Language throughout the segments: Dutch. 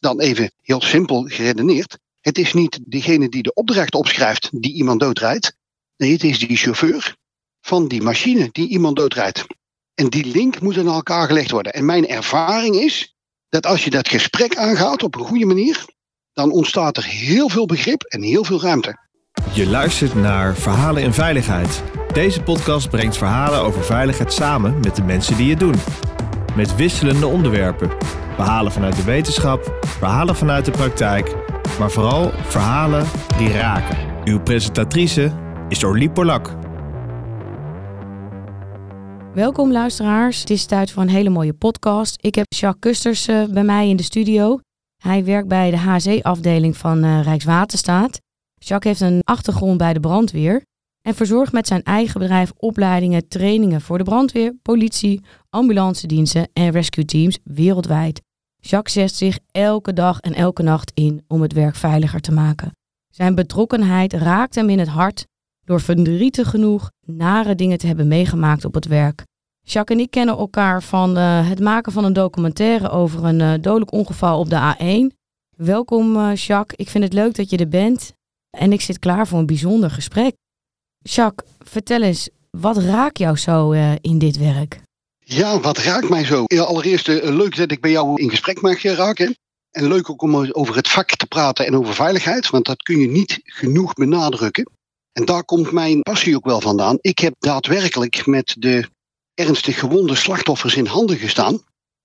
Dan even heel simpel geredeneerd. Het is niet degene die de opdracht opschrijft die iemand doodrijdt. Nee, het is die chauffeur van die machine die iemand doodrijdt. En die link moet aan elkaar gelegd worden. En mijn ervaring is dat als je dat gesprek aangaat op een goede manier, dan ontstaat er heel veel begrip en heel veel ruimte. Je luistert naar Verhalen in Veiligheid. Deze podcast brengt verhalen over veiligheid samen met de mensen die het doen. Met wisselende onderwerpen. Verhalen vanuit de wetenschap, verhalen vanuit de praktijk, maar vooral verhalen die raken. Uw presentatrice is Orlie Polak. Welkom luisteraars, het is tijd voor een hele mooie podcast. Ik heb Jacques Kusters eh, bij mij in de studio. Hij werkt bij de HC-afdeling van uh, Rijkswaterstaat. Jacques heeft een achtergrond bij de brandweer en verzorgt met zijn eigen bedrijf opleidingen, trainingen voor de brandweer, politie, ambulance diensten en rescue teams wereldwijd. Jacques zet zich elke dag en elke nacht in om het werk veiliger te maken. Zijn betrokkenheid raakt hem in het hart door verdrietig genoeg nare dingen te hebben meegemaakt op het werk. Jacques en ik kennen elkaar van uh, het maken van een documentaire over een uh, dodelijk ongeval op de A1. Welkom uh, Jacques, ik vind het leuk dat je er bent en ik zit klaar voor een bijzonder gesprek. Jacques, vertel eens, wat raakt jou zo in dit werk? Ja, wat raakt mij zo? Allereerst leuk dat ik bij jou in gesprek mag raken. En leuk ook om over het vak te praten en over veiligheid, want dat kun je niet genoeg benadrukken. En daar komt mijn passie ook wel vandaan. Ik heb daadwerkelijk met de ernstig gewonde slachtoffers in handen gestaan.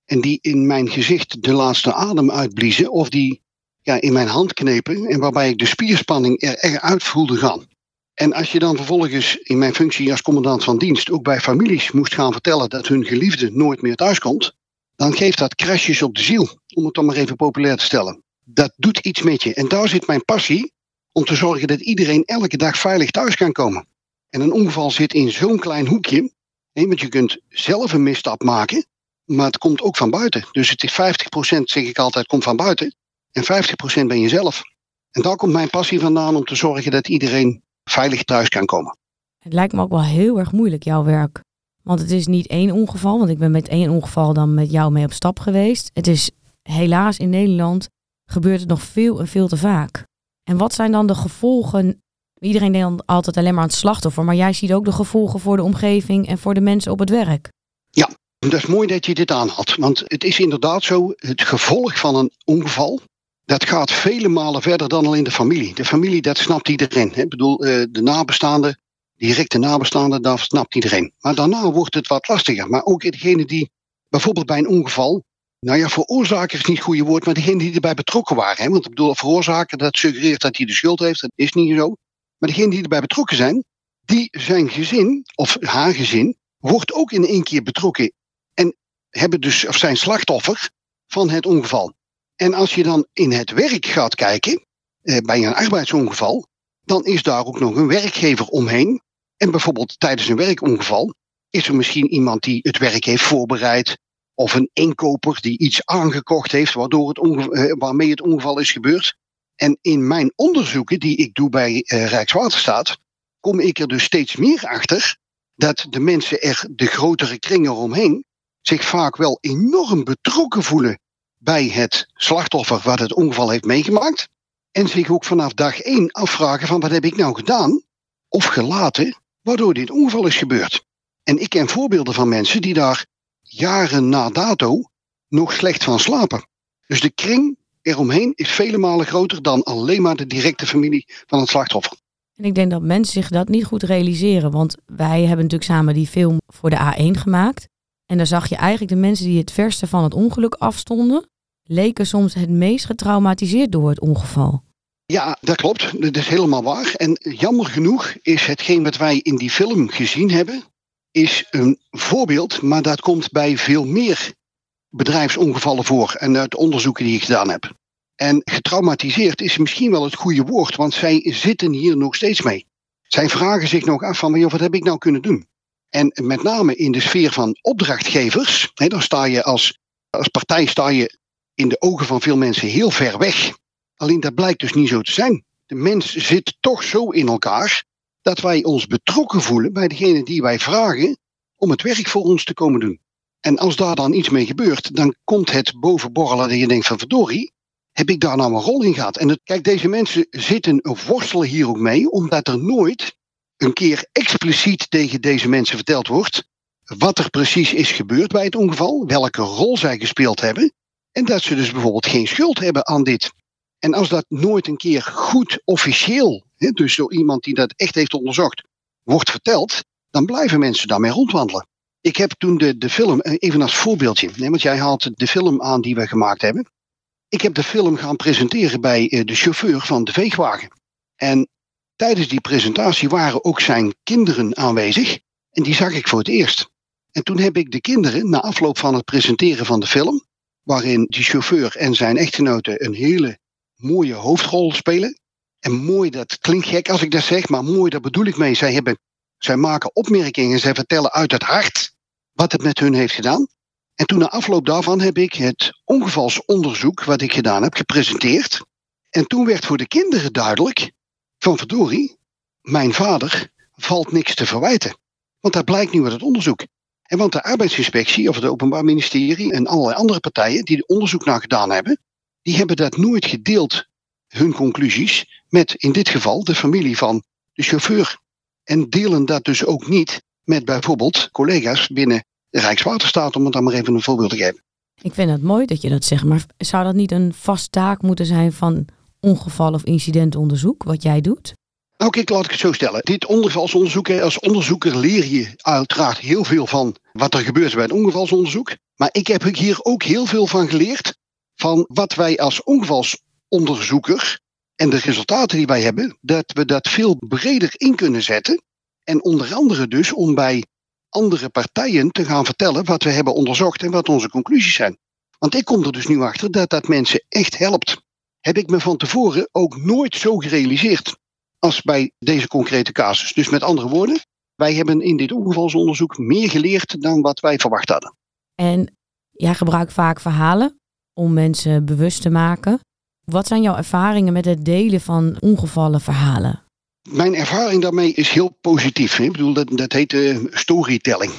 En die in mijn gezicht de laatste adem uitbliezen. Of die ja, in mijn hand knepen. En waarbij ik de spierspanning er echt uit voelde gaan. En als je dan vervolgens in mijn functie als commandant van dienst ook bij families moest gaan vertellen dat hun geliefde nooit meer thuiskomt. Dan geeft dat crashes op de ziel, om het dan maar even populair te stellen. Dat doet iets met je. En daar zit mijn passie om te zorgen dat iedereen elke dag veilig thuis kan komen. En een ongeval zit in zo'n klein hoekje, want je kunt zelf een misstap maken, maar het komt ook van buiten. Dus het is 50% zeg ik altijd, komt van buiten en 50% ben je zelf. En daar komt mijn passie vandaan om te zorgen dat iedereen veilig thuis kan komen. Het lijkt me ook wel heel erg moeilijk, jouw werk. Want het is niet één ongeval, want ik ben met één ongeval dan met jou mee op stap geweest. Het is helaas in Nederland gebeurt het nog veel en veel te vaak. En wat zijn dan de gevolgen? Iedereen denkt altijd alleen maar aan het slachtoffer, maar jij ziet ook de gevolgen voor de omgeving en voor de mensen op het werk. Ja, dat is mooi dat je dit aanhaalt. Want het is inderdaad zo, het gevolg van een ongeval, dat gaat vele malen verder dan alleen de familie. De familie, dat snapt iedereen. Ik bedoel, eh, de nabestaanden, directe nabestaanden, dat snapt iedereen. Maar daarna wordt het wat lastiger. Maar ook degene die bijvoorbeeld bij een ongeval nou ja, veroorzaker is niet het goede woord, maar degene die erbij betrokken waren. Want ik bedoel, veroorzaker, dat suggereert dat hij de schuld heeft. Dat is niet zo. Maar degene die erbij betrokken zijn, die zijn gezin, of haar gezin, wordt ook in één keer betrokken. En hebben dus, of zijn slachtoffer van het ongeval. En als je dan in het werk gaat kijken, eh, bij een arbeidsongeval, dan is daar ook nog een werkgever omheen. En bijvoorbeeld tijdens een werkongeval is er misschien iemand die het werk heeft voorbereid, of een inkoper die iets aangekocht heeft waardoor het eh, waarmee het ongeval is gebeurd. En in mijn onderzoeken die ik doe bij uh, Rijkswaterstaat, kom ik er dus steeds meer achter dat de mensen er, de grotere kringen eromheen, zich vaak wel enorm betrokken voelen bij het slachtoffer wat het ongeval heeft meegemaakt. En zich ook vanaf dag één afvragen van wat heb ik nou gedaan of gelaten waardoor dit ongeval is gebeurd. En ik ken voorbeelden van mensen die daar jaren na dato nog slecht van slapen. Dus de kring eromheen is vele malen groter dan alleen maar de directe familie van het slachtoffer. En ik denk dat mensen zich dat niet goed realiseren, want wij hebben natuurlijk samen die film voor de A1 gemaakt. En daar zag je eigenlijk de mensen die het verste van het ongeluk afstonden, leken soms het meest getraumatiseerd door het ongeval. Ja, dat klopt. Dat is helemaal waar. En jammer genoeg is hetgeen wat wij in die film gezien hebben, is een voorbeeld, maar dat komt bij veel meer bedrijfsongevallen voor en uit onderzoeken die ik gedaan heb. En getraumatiseerd is misschien wel het goede woord, want zij zitten hier nog steeds mee. Zij vragen zich nog af van, wat heb ik nou kunnen doen? En met name in de sfeer van opdrachtgevers, hè, dan sta je als, als partij sta je in de ogen van veel mensen heel ver weg. Alleen dat blijkt dus niet zo te zijn. De mens zit toch zo in elkaar dat wij ons betrokken voelen bij degene die wij vragen om het werk voor ons te komen doen. En als daar dan iets mee gebeurt, dan komt het bovenborrelen dat je denkt van verdorie, heb ik daar nou een rol in gehad? En kijk, deze mensen zitten worstelen hier ook mee, omdat er nooit een keer expliciet tegen deze mensen verteld wordt wat er precies is gebeurd bij het ongeval, welke rol zij gespeeld hebben, en dat ze dus bijvoorbeeld geen schuld hebben aan dit. En als dat nooit een keer goed officieel, hè, dus door iemand die dat echt heeft onderzocht, wordt verteld, dan blijven mensen daarmee rondwandelen. Ik heb toen de, de film, eh, even als voorbeeldje, want jij haalt de film aan die we gemaakt hebben. Ik heb de film gaan presenteren bij eh, de chauffeur van de veegwagen. En tijdens die presentatie waren ook zijn kinderen aanwezig. En die zag ik voor het eerst. En toen heb ik de kinderen, na afloop van het presenteren van de film, waarin die chauffeur en zijn echtgenote een hele mooie hoofdrol spelen. En mooi, dat klinkt gek als ik dat zeg, maar mooi, daar bedoel ik mee. Zij, hebben, zij maken opmerkingen, zij vertellen uit het hart wat het met hun heeft gedaan. En toen na afloop daarvan heb ik het ongevalsonderzoek wat ik gedaan heb gepresenteerd. En toen werd voor de kinderen duidelijk van verdorie, mijn vader valt niks te verwijten. Want dat blijkt nu uit het onderzoek. En want de arbeidsinspectie of het Openbaar Ministerie en allerlei andere partijen die er onderzoek naar gedaan hebben, die hebben dat nooit gedeeld, hun conclusies, met in dit geval de familie van de chauffeur. En delen dat dus ook niet met bijvoorbeeld collega's binnen de Rijkswaterstaat, om het dan maar even een voorbeeld te geven. Ik vind het mooi dat je dat zegt, maar zou dat niet een vast taak moeten zijn van ongeval- of incidentonderzoek, wat jij doet? Nou, kijk, laat ik het zo stellen. Dit ongevalsonderzoek, als onderzoeker leer je uiteraard heel veel van wat er gebeurt bij een ongevalsonderzoek. Maar ik heb hier ook heel veel van geleerd van wat wij als ongevalsonderzoeker en de resultaten die wij hebben, dat we dat veel breder in kunnen zetten. En onder andere dus om bij andere partijen te gaan vertellen wat we hebben onderzocht en wat onze conclusies zijn. Want ik kom er dus nu achter dat dat mensen echt helpt. Heb ik me van tevoren ook nooit zo gerealiseerd als bij deze concrete casus. Dus met andere woorden, wij hebben in dit ongevalsonderzoek meer geleerd dan wat wij verwacht hadden. En jij gebruikt vaak verhalen om mensen bewust te maken. Wat zijn jouw ervaringen met het delen van ongevallen verhalen? Mijn ervaring daarmee is heel positief. Ik bedoel, dat, dat heet uh, storytelling.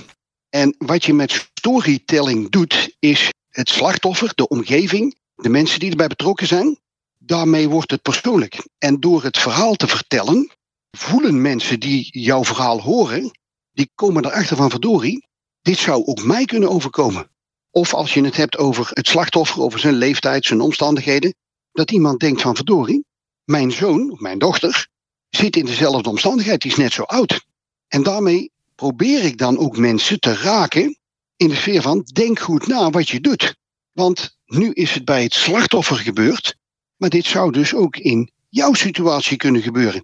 En wat je met storytelling doet, is het slachtoffer, de omgeving, de mensen die erbij betrokken zijn, daarmee wordt het persoonlijk. En door het verhaal te vertellen, voelen mensen die jouw verhaal horen, die komen erachter van verdorie, dit zou ook mij kunnen overkomen. Of als je het hebt over het slachtoffer, over zijn leeftijd, zijn omstandigheden, dat iemand denkt van verdorie, mijn zoon of mijn dochter zit in dezelfde omstandigheid, die is net zo oud. En daarmee probeer ik dan ook mensen te raken in de sfeer van denk goed na wat je doet. Want nu is het bij het slachtoffer gebeurd, maar dit zou dus ook in jouw situatie kunnen gebeuren.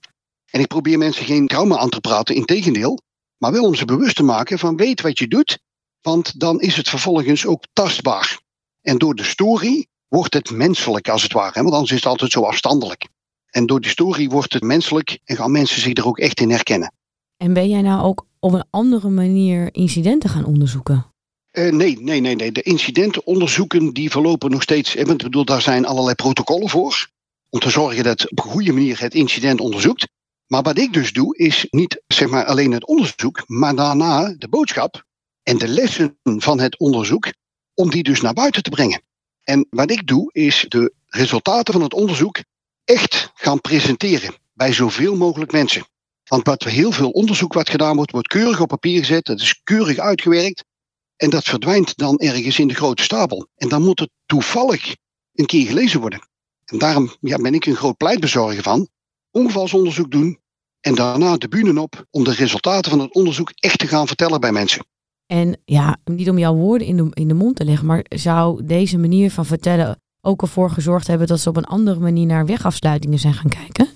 En ik probeer mensen geen trauma aan te praten, integendeel, maar wel om ze bewust te maken van weet wat je doet, want dan is het vervolgens ook tastbaar. En door de story wordt het menselijk als het ware, want anders is het altijd zo afstandelijk. En door die story wordt het menselijk en gaan mensen zich er ook echt in herkennen. En ben jij nou ook op een andere manier incidenten gaan onderzoeken? Uh, nee, nee, nee, nee. De incidentenonderzoeken die verlopen nog steeds. Ik bedoel, daar zijn allerlei protocollen voor. Om te zorgen dat op een goede manier het incident onderzoekt. Maar wat ik dus doe, is niet zeg maar, alleen het onderzoek, maar daarna de boodschap en de lessen van het onderzoek, om die dus naar buiten te brengen. En wat ik doe, is de resultaten van het onderzoek echt gaan presenteren bij zoveel mogelijk mensen. Want wat heel veel onderzoek wat gedaan wordt, wordt keurig op papier gezet, het is keurig uitgewerkt. En dat verdwijnt dan ergens in de grote stapel. En dan moet het toevallig een keer gelezen worden. En daarom ja, ben ik een groot pleitbezorger van. Ongevalsonderzoek doen en daarna de bühne op om de resultaten van het onderzoek echt te gaan vertellen bij mensen. En ja, niet om jouw woorden in de, in de mond te leggen, maar zou deze manier van vertellen ook ervoor gezorgd hebben dat ze op een andere manier naar wegafsluitingen zijn gaan kijken?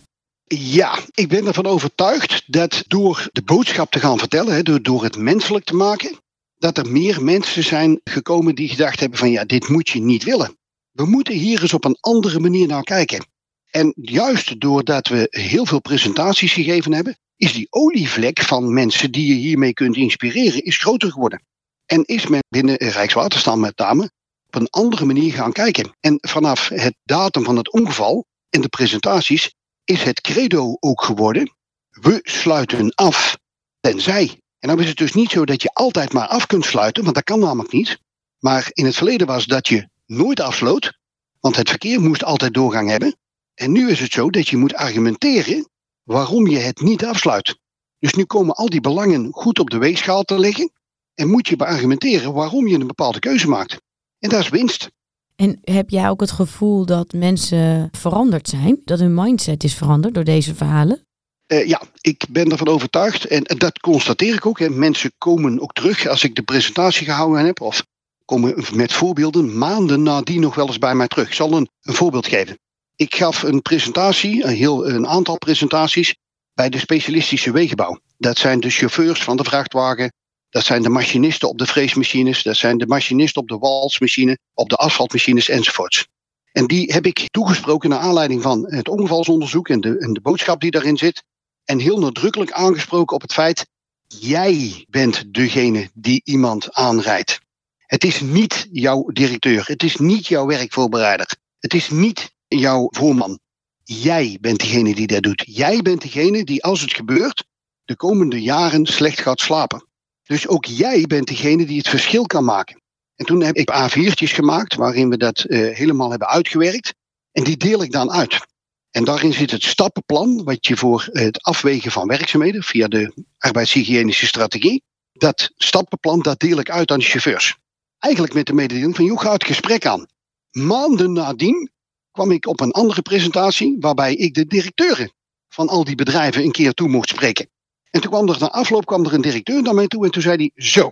Ja, ik ben ervan overtuigd dat door de boodschap te gaan vertellen, door, door het menselijk te maken, dat er meer mensen zijn gekomen die gedacht hebben van ja, dit moet je niet willen. We moeten hier eens op een andere manier naar kijken. En juist doordat we heel veel presentaties gegeven hebben, is die olievlek van mensen die je hiermee kunt inspireren, is groter geworden. En is men binnen Rijkswaterstaat met name op een andere manier gaan kijken. En vanaf het datum van het ongeval en de presentaties is het credo ook geworden. We sluiten af, tenzij en dan is het dus niet zo dat je altijd maar af kunt sluiten, want dat kan namelijk niet. Maar in het verleden was dat je nooit afsloot, Want het verkeer moest altijd doorgang hebben. En nu is het zo dat je moet argumenteren waarom je het niet afsluit. Dus nu komen al die belangen goed op de weegschaal te liggen. En moet je beargumenteren waarom je een bepaalde keuze maakt. En dat is winst. En heb jij ook het gevoel dat mensen veranderd zijn? Dat hun mindset is veranderd door deze verhalen? Uh, ja, ik ben ervan overtuigd. En, en dat constateer ik ook. Hè. Mensen komen ook terug als ik de presentatie gehouden heb. Of komen met voorbeelden maanden nadien nog wel eens bij mij terug. Ik zal een, een voorbeeld geven. Ik gaf een presentatie, een, heel, een aantal presentaties, bij de specialistische wegenbouw. Dat zijn de chauffeurs van de vrachtwagen, dat zijn de machinisten op de freesmachines, dat zijn de machinisten op de walsmachine, op de asfaltmachines enzovoorts. En die heb ik toegesproken naar aanleiding van het ongevalsonderzoek en de, en de boodschap die daarin zit. En heel nadrukkelijk aangesproken op het feit, jij bent degene die iemand aanrijdt. Het is niet jouw directeur, het is niet jouw werkvoorbereider, het is niet jouw voorman. Jij bent degene die dat doet. Jij bent degene die als het gebeurt de komende jaren slecht gaat slapen. Dus ook jij bent degene die het verschil kan maken. En toen heb ik A4'tjes gemaakt waarin we dat uh, helemaal hebben uitgewerkt. En die deel ik dan uit. En daarin zit het stappenplan wat je voor het afwegen van werkzaamheden via de arbeidshygiënische strategie. Dat stappenplan dat deel ik uit aan de chauffeurs. Eigenlijk met de mededeling van, joh, ga het gesprek aan. Maanden nadien kwam ik op een andere presentatie waarbij ik de directeuren van al die bedrijven een keer toe mocht spreken. En toen kwam er na afloop kwam er een directeur naar mij toe en toen zei hij zo.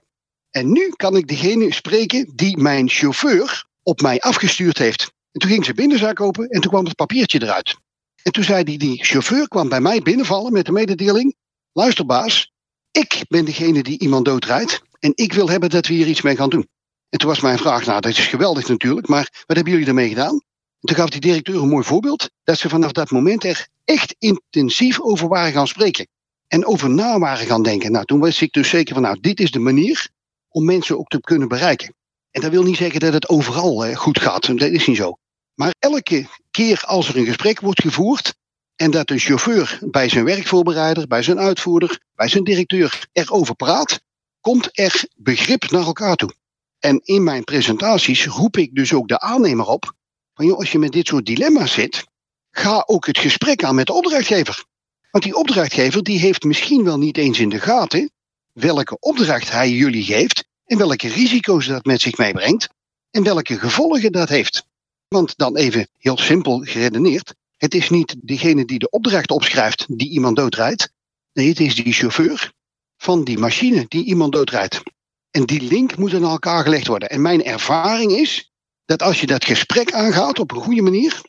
En nu kan ik degene spreken die mijn chauffeur op mij afgestuurd heeft. En toen ging ze binnenzak open en toen kwam het papiertje eruit. En toen zei die chauffeur kwam bij mij binnenvallen met de mededeling. Luister baas, ik ben degene die iemand doodrijdt en ik wil hebben dat we hier iets mee gaan doen. En toen was mijn vraag, nou dat is geweldig natuurlijk, maar wat hebben jullie ermee gedaan? En toen gaf die directeur een mooi voorbeeld, dat ze vanaf dat moment er echt intensief over waren gaan spreken. En over na waren gaan denken. Nou, toen was ik dus zeker van, nou, dit is de manier om mensen ook te kunnen bereiken. En dat wil niet zeggen dat het overal eh, goed gaat, dat is niet zo. Maar elke keer als er een gesprek wordt gevoerd en dat een chauffeur bij zijn werkvoorbereider, bij zijn uitvoerder, bij zijn directeur erover praat, komt er begrip naar elkaar toe. En in mijn presentaties roep ik dus ook de aannemer op van joh, als je met dit soort dilemma's zit, ga ook het gesprek aan met de opdrachtgever. Want die opdrachtgever die heeft misschien wel niet eens in de gaten welke opdracht hij jullie geeft en welke risico's dat met zich meebrengt en welke gevolgen dat heeft. Want dan even heel simpel geredeneerd, het is niet degene die de opdracht opschrijft die iemand doodrijdt. Nee, het is die chauffeur van die machine die iemand doodrijdt. En die link moet aan elkaar gelegd worden. En mijn ervaring is dat als je dat gesprek aangaat op een goede manier,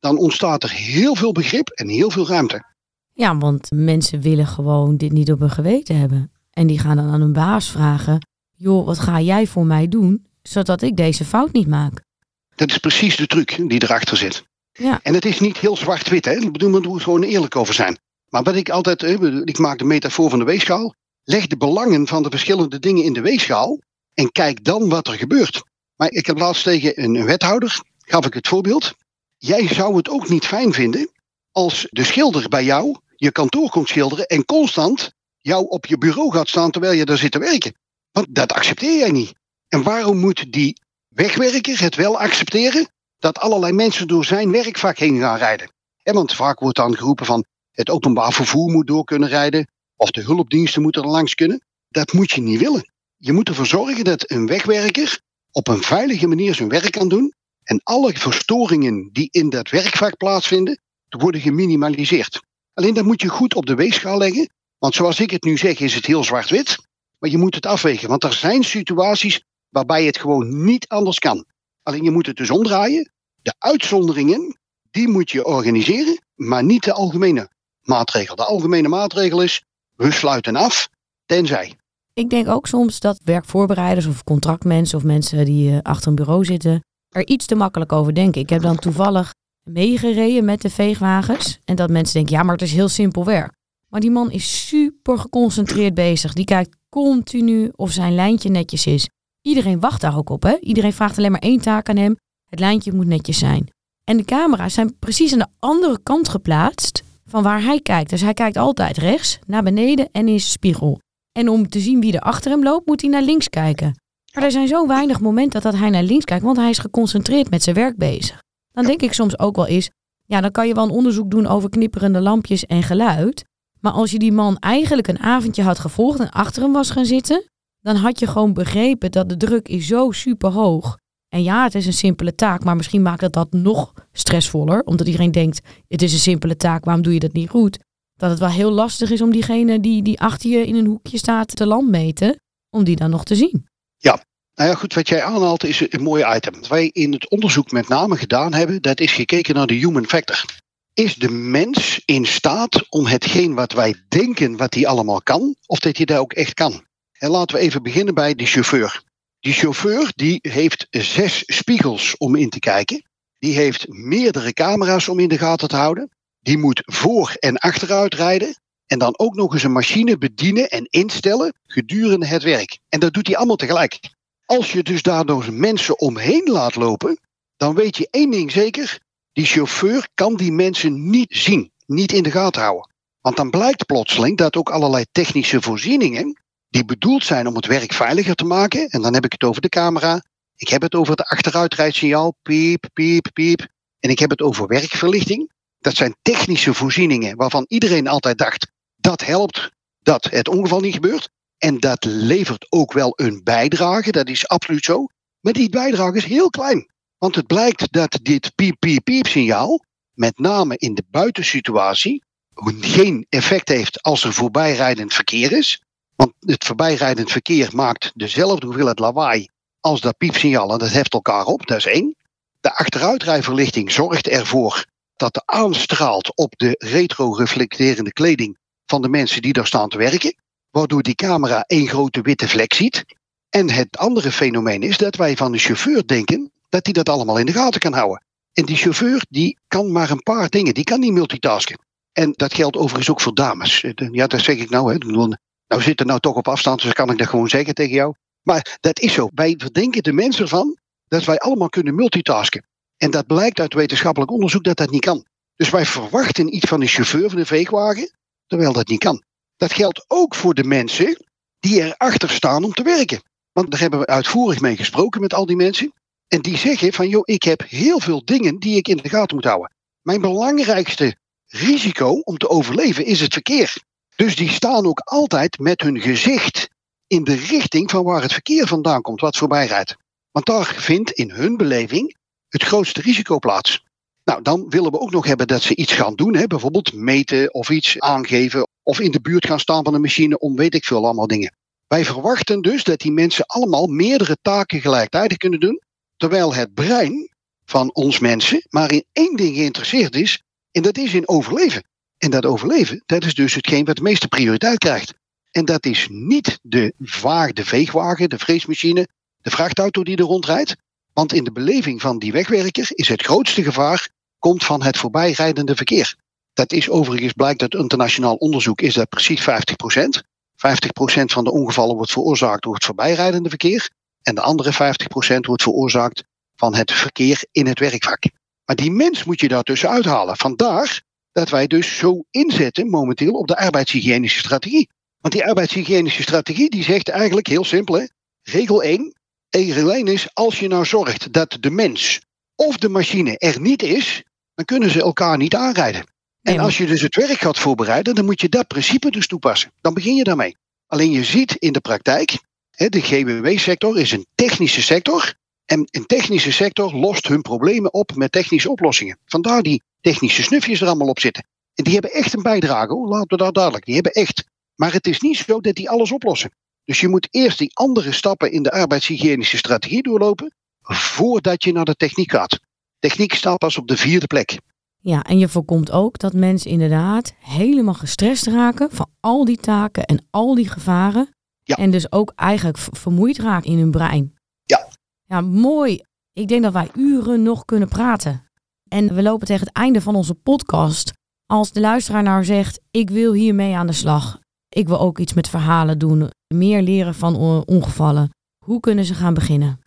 dan ontstaat er heel veel begrip en heel veel ruimte. Ja, want mensen willen gewoon dit niet op hun geweten hebben. En die gaan dan aan hun baas vragen: joh, wat ga jij voor mij doen, zodat ik deze fout niet maak? Dat is precies de truc die erachter zit. Ja. En het is niet heel zwart-wit, hè? Ik bedoel, we moeten gewoon eerlijk over zijn. Maar wat ik altijd, ik maak de metafoor van de weegschaal. Leg de belangen van de verschillende dingen in de weegschaal en kijk dan wat er gebeurt. Maar ik heb laatst tegen een wethouder, gaf ik het voorbeeld. Jij zou het ook niet fijn vinden als de schilder bij jou je kantoor komt schilderen en constant jou op je bureau gaat staan terwijl je daar zit te werken. Want dat accepteer jij niet. En waarom moet die wegwerker het wel accepteren dat allerlei mensen door zijn werkvak heen gaan rijden? En want vaak wordt dan geroepen van het openbaar vervoer moet door kunnen rijden of de hulpdiensten moeten er langs kunnen. Dat moet je niet willen. Je moet ervoor zorgen dat een wegwerker op een veilige manier zijn werk kan doen en alle verstoringen die in dat werkvak plaatsvinden, worden geminimaliseerd. Alleen dat moet je goed op de weegschaal leggen, want zoals ik het nu zeg is het heel zwart-wit, maar je moet het afwegen, want er zijn situaties waarbij het gewoon niet anders kan. Alleen je moet het dus omdraaien. De uitzonderingen, die moet je organiseren, maar niet de algemene maatregel. De algemene maatregel is, we sluiten af, tenzij. Ik denk ook soms dat werkvoorbereiders of contractmensen of mensen die eh, achter een bureau zitten, er iets te makkelijk over denken. Ik heb dan toevallig meegereden met de veegwagens. En dat mensen denken, ja, maar het is heel simpel werk. Maar die man is super geconcentreerd bezig. Die kijkt continu of zijn lijntje netjes is. Iedereen wacht daar ook op. Hè? Iedereen vraagt alleen maar één taak aan hem. Het lijntje moet netjes zijn. En de camera's zijn precies aan de andere kant geplaatst van waar hij kijkt. Dus hij kijkt altijd rechts, naar beneden en in zijn spiegel. En om te zien wie er achter hem loopt, moet hij naar links kijken. Maar er zijn zo weinig momenten dat hij naar links kijkt, want hij is geconcentreerd met zijn werk bezig. dan denk ik soms ook wel eens, ja, dan kan je wel een onderzoek doen over knipperende lampjes en geluid. Maar als je die man eigenlijk een avondje had gevolgd en achter hem was gaan zitten, dan had je gewoon begrepen dat de druk is zo super hoog. En ja, het is een simpele taak, maar misschien maakt dat dat nog stressvoller, omdat iedereen denkt, het is een simpele taak, waarom doe je dat niet goed? Dat het wel heel lastig is om diegene die, die achter je in een hoekje staat te landmeten, om die dan nog te zien. Ja, nou ja, goed, wat jij aanhaalt is een mooi item. Wat wij in het onderzoek met name gedaan hebben, dat is gekeken naar de human factor. Is de mens in staat om hetgeen wat wij denken wat hij allemaal kan, of dat hij dat ook echt kan? En laten we even beginnen bij de chauffeur. Die chauffeur die heeft zes spiegels om in te kijken. Die heeft meerdere camera's om in de gaten te houden. Die moet voor en achteruit rijden. En dan ook nog eens een machine bedienen en instellen gedurende het werk. En dat doet hij allemaal tegelijk. Als je dus daardoor mensen omheen laat lopen, dan weet je één ding zeker. Die chauffeur kan die mensen niet zien, niet in de gaten houden. Want dan blijkt plotseling dat ook allerlei technische voorzieningen, die bedoeld zijn om het werk veiliger te maken, en dan heb ik het over de camera, ik heb het over het achteruitrijsignaal, piep, piep, piep, en ik heb het over werkverlichting. Dat zijn technische voorzieningen waarvan iedereen altijd dacht, dat helpt dat het ongeval niet gebeurt. En dat levert ook wel een bijdrage, dat is absoluut zo. Maar die bijdrage is heel klein. Want het blijkt dat dit piep, piep, piep signaal, met name in de buitensituatie, geen effect heeft als er voorbijrijdend verkeer is. Want het voorbijrijdend verkeer maakt dezelfde hoeveelheid lawaai als dat piepsignaal en dat heft elkaar op, dat is één. De achteruitrijverlichting zorgt ervoor dat er aanstraalt op de retro-reflecterende kleding van de mensen die daar staan te werken waardoor die camera één grote witte vlek ziet. En het andere fenomeen is dat wij van de chauffeur denken dat hij dat allemaal in de gaten kan houden. En die chauffeur die kan maar een paar dingen, die kan niet multitasken. En dat geldt overigens ook voor dames. Ja, dat zeg ik nou. Hè. Nou zitten nou toch op afstand, dus kan ik dat gewoon zeggen tegen jou. Maar dat is zo. Wij verdenken de mensen van dat wij allemaal kunnen multitasken. En dat blijkt uit wetenschappelijk onderzoek dat dat niet kan. Dus wij verwachten iets van de chauffeur van de veegwagen, terwijl dat niet kan. Dat geldt ook voor de mensen die erachter staan om te werken. Want daar hebben we uitvoerig mee gesproken met al die mensen. En die zeggen van, joh, ik heb heel veel dingen die ik in de gaten moet houden. Mijn belangrijkste risico om te overleven is het verkeer. Dus die staan ook altijd met hun gezicht in de richting van waar het verkeer vandaan komt, wat voorbij rijdt. Want daar vindt in hun beleving het grootste risico plaats. Nou, dan willen we ook nog hebben dat ze iets gaan doen, hè? bijvoorbeeld meten of iets aangeven of in de buurt gaan staan van een machine om weet ik veel allemaal dingen. Wij verwachten dus dat die mensen allemaal meerdere taken gelijktijdig kunnen doen, terwijl het brein van ons mensen maar in één ding geïnteresseerd is, en dat is in overleven. En dat overleven, dat is dus hetgeen wat de meeste prioriteit krijgt. En dat is niet de vaag, de veegwagen, de vreesmachine, de vrachtauto die er rondrijdt. Want in de beleving van die wegwerker is het grootste gevaar komt van het voorbijrijdende verkeer. Dat is overigens, blijkt uit internationaal onderzoek, is dat precies 50%. 50% van de ongevallen wordt veroorzaakt door het voorbijrijdende verkeer. En de andere 50% wordt veroorzaakt van het verkeer in het werkvak. Maar die mens moet je daar tussen uithalen. Vandaar dat wij dus zo inzetten momenteel op de arbeidshygiënische strategie. Want die arbeidshygiënische strategie die zegt eigenlijk heel simpel. Hè? Regel 1. Regel 1 is als je nou zorgt dat de mens of de machine er niet is, dan kunnen ze elkaar niet aanrijden. En als je dus het werk gaat voorbereiden, dan moet je dat principe dus toepassen. Dan begin je daarmee. Alleen je ziet in de praktijk, de GWW-sector is een technische sector. En een technische sector lost hun problemen op met technische oplossingen. Vandaar die technische snufjes er allemaal op zitten. En die hebben echt een bijdrage, hoor. laten we dat duidelijk. Die hebben echt. Maar het is niet zo dat die alles oplossen. Dus je moet eerst die andere stappen in de arbeidshygiënische strategie doorlopen, voordat je naar de techniek gaat. Techniek staat pas op de vierde plek. Ja, en je voorkomt ook dat mensen inderdaad helemaal gestrest raken van al die taken en al die gevaren. Ja. En dus ook eigenlijk vermoeid raken in hun brein. Ja. Ja, mooi. Ik denk dat wij uren nog kunnen praten. En we lopen tegen het einde van onze podcast. Als de luisteraar nou zegt, ik wil hiermee aan de slag. Ik wil ook iets met verhalen doen. Meer leren van ongevallen. Hoe kunnen ze gaan beginnen?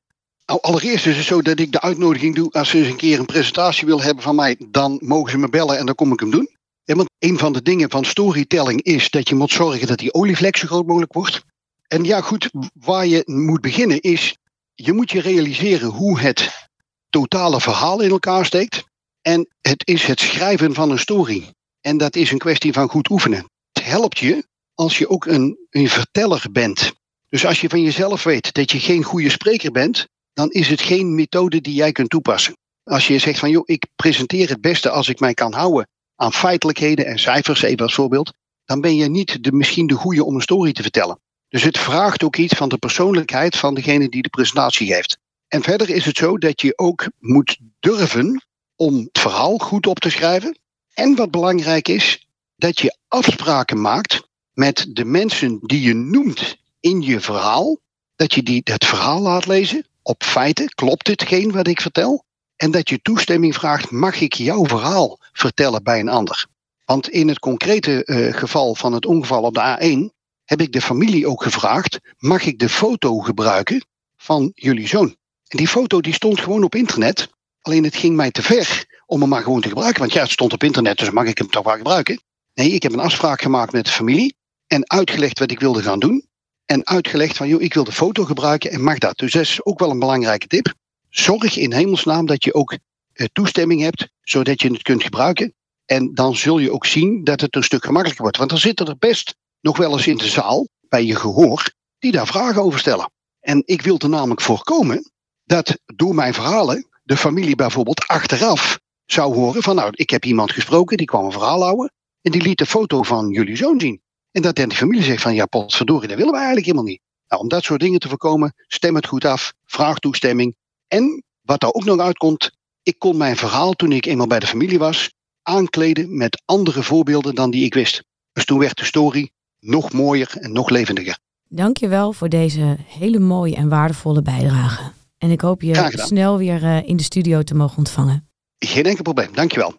Nou, allereerst is het zo dat ik de uitnodiging doe. Als ze eens een keer een presentatie wil hebben van mij, dan mogen ze me bellen en dan kom ik hem doen. want een van de dingen van storytelling is dat je moet zorgen dat die olievlek zo groot mogelijk wordt. En ja, goed, waar je moet beginnen is, je moet je realiseren hoe het totale verhaal in elkaar steekt. En het is het schrijven van een story. En dat is een kwestie van goed oefenen. Het helpt je als je ook een, een verteller bent. Dus als je van jezelf weet dat je geen goede spreker bent, dan is het geen methode die jij kunt toepassen. Als je zegt van joh, ik presenteer het beste als ik mij kan houden aan feitelijkheden en cijfers, even als voorbeeld, dan ben je niet de, misschien de goede om een story te vertellen. Dus het vraagt ook iets van de persoonlijkheid van degene die de presentatie geeft. En verder is het zo dat je ook moet durven om het verhaal goed op te schrijven. En wat belangrijk is, dat je afspraken maakt met de mensen die je noemt in je verhaal. Dat je die het verhaal laat lezen op feiten. Klopt hetgeen wat ik vertel? En dat je toestemming vraagt, mag ik jouw verhaal vertellen bij een ander? Want in het concrete uh, geval van het ongeval op de A1 heb ik de familie ook gevraagd, mag ik de foto gebruiken van jullie zoon? En die foto die stond gewoon op internet. Alleen het ging mij te ver om hem maar gewoon te gebruiken. Want ja, het stond op internet, dus mag ik hem toch wel gebruiken? Nee, ik heb een afspraak gemaakt met de familie en uitgelegd wat ik wilde gaan doen. En uitgelegd van, joh, ik wil de foto gebruiken en mag dat. Dus dat is ook wel een belangrijke tip. Zorg in hemelsnaam dat je ook eh, toestemming hebt, zodat je het kunt gebruiken. En dan zul je ook zien dat het een stuk gemakkelijker wordt. Want er zitten er best nog wel eens in de zaal, bij je gehoor, die daar vragen over stellen. En ik wil namelijk voorkomen dat door mijn verhalen de familie bijvoorbeeld achteraf zou horen van nou, ik heb iemand gesproken, die kwam een verhaal houden en die liet de foto van jullie zoon zien. En dat dan de familie zegt van ja, potverdorie, dat willen we eigenlijk helemaal niet. Nou, om dat soort dingen te voorkomen, stem het goed af, vraag toestemming. En wat daar ook nog uitkomt, ik kon mijn verhaal toen ik eenmaal bij de familie was, aankleden met andere voorbeelden dan die ik wist. Dus toen werd de story nog mooier en nog levendiger. Dankjewel voor deze hele mooie en waardevolle bijdrage. En ik hoop je snel weer eh, in de studio te mogen ontvangen. Geen enkel probleem, dankjewel.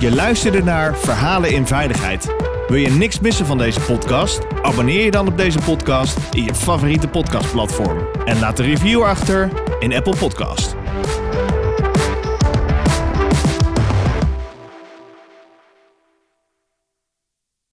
Je luisterde naar Verhalen in Veiligheid. Wil je niks missen van deze podcast? Abonneer je dan op deze podcast in je favoriete podcastplatform. En laat een review achter in Apple Podcast.